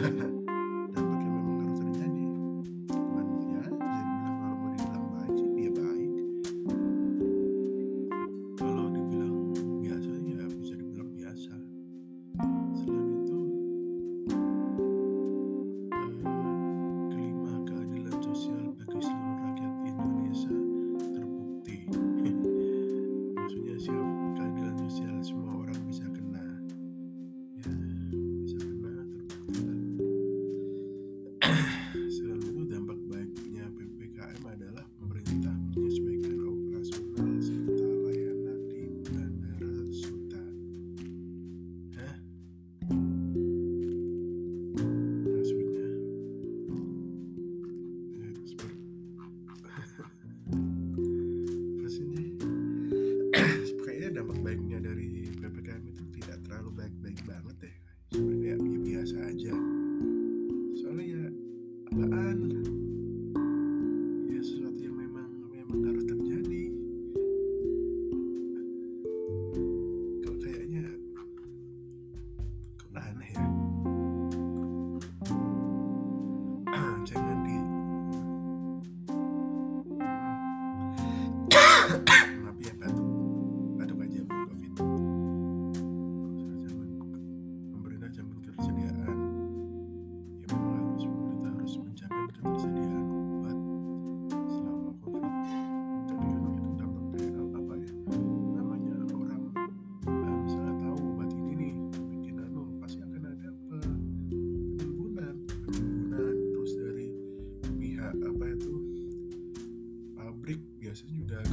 Ya, videos and you guys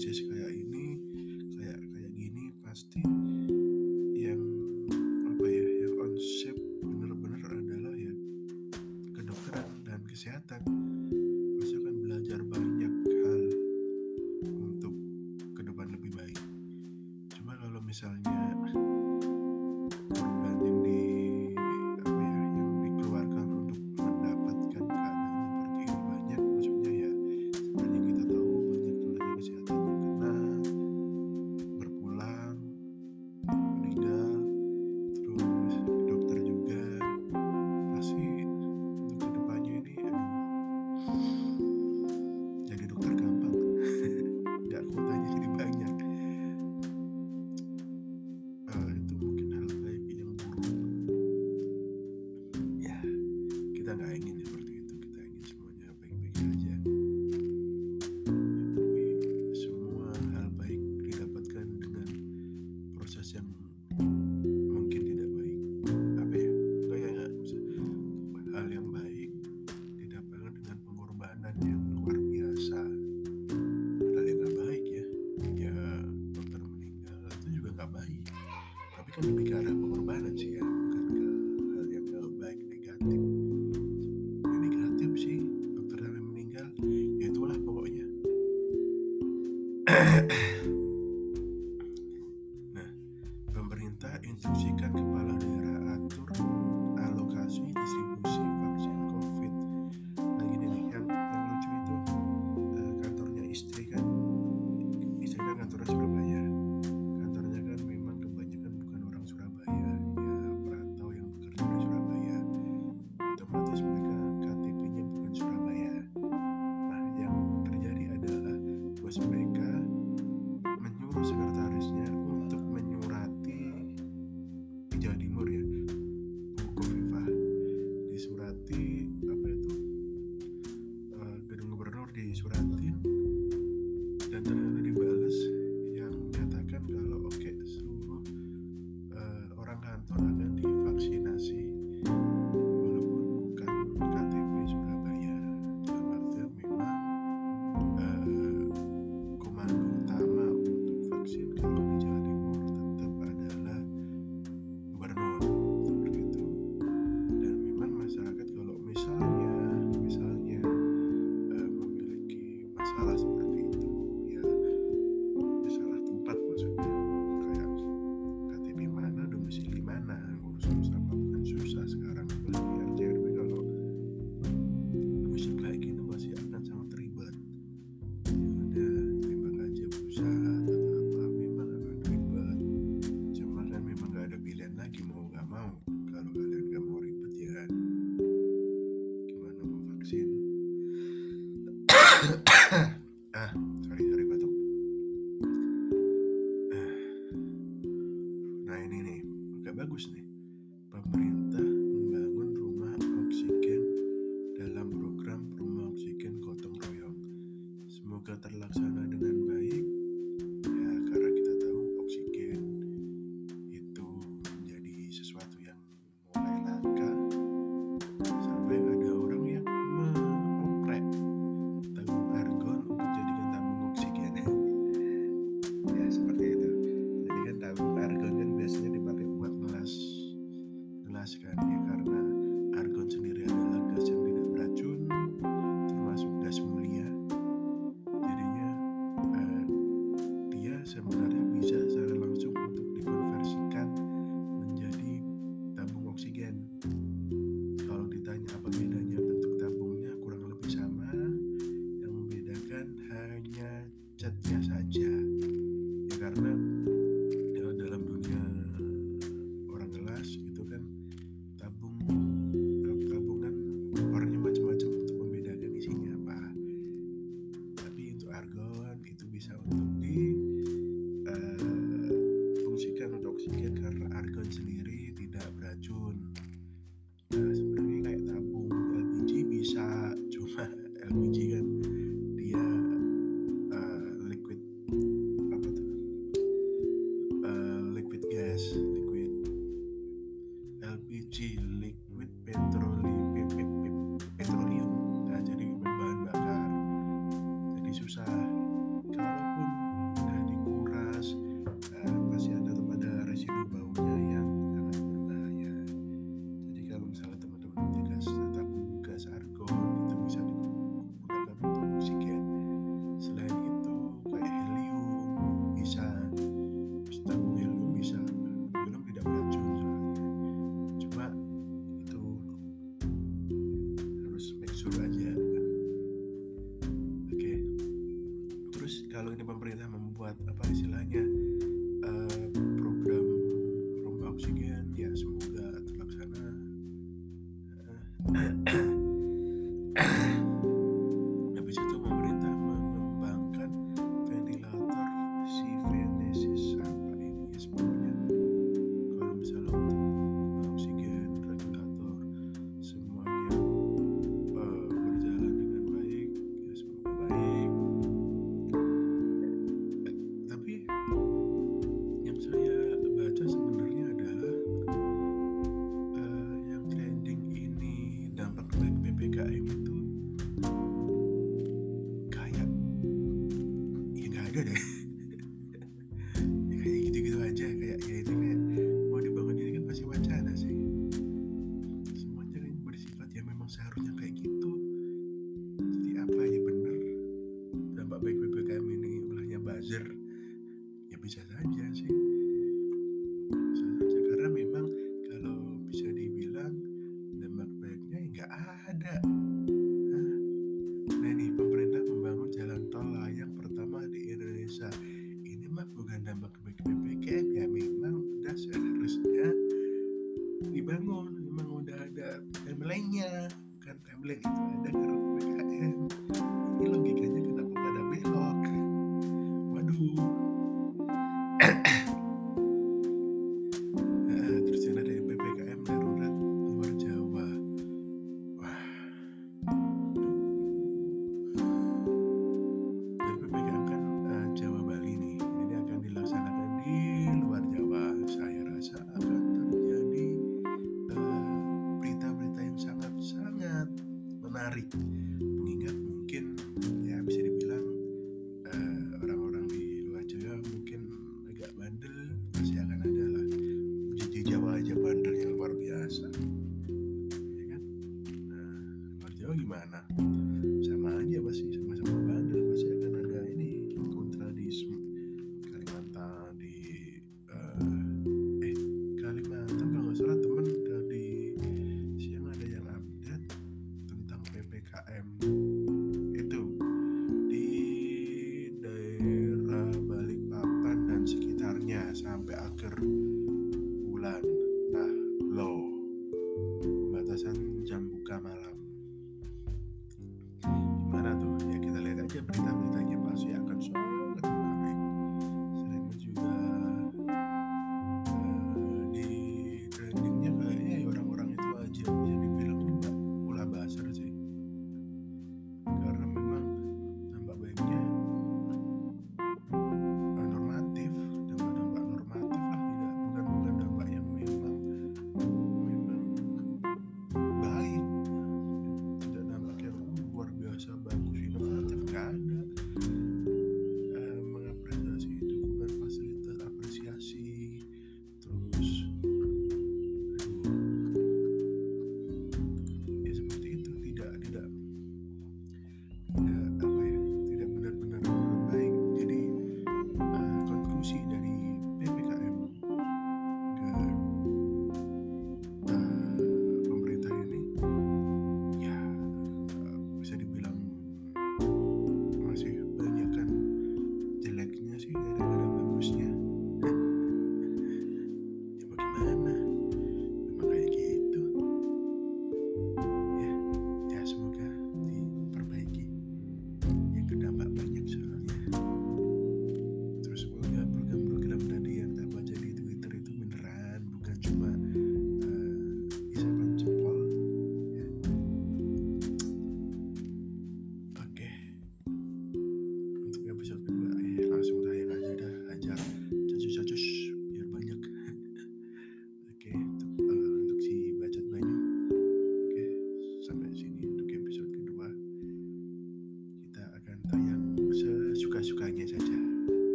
Здесь.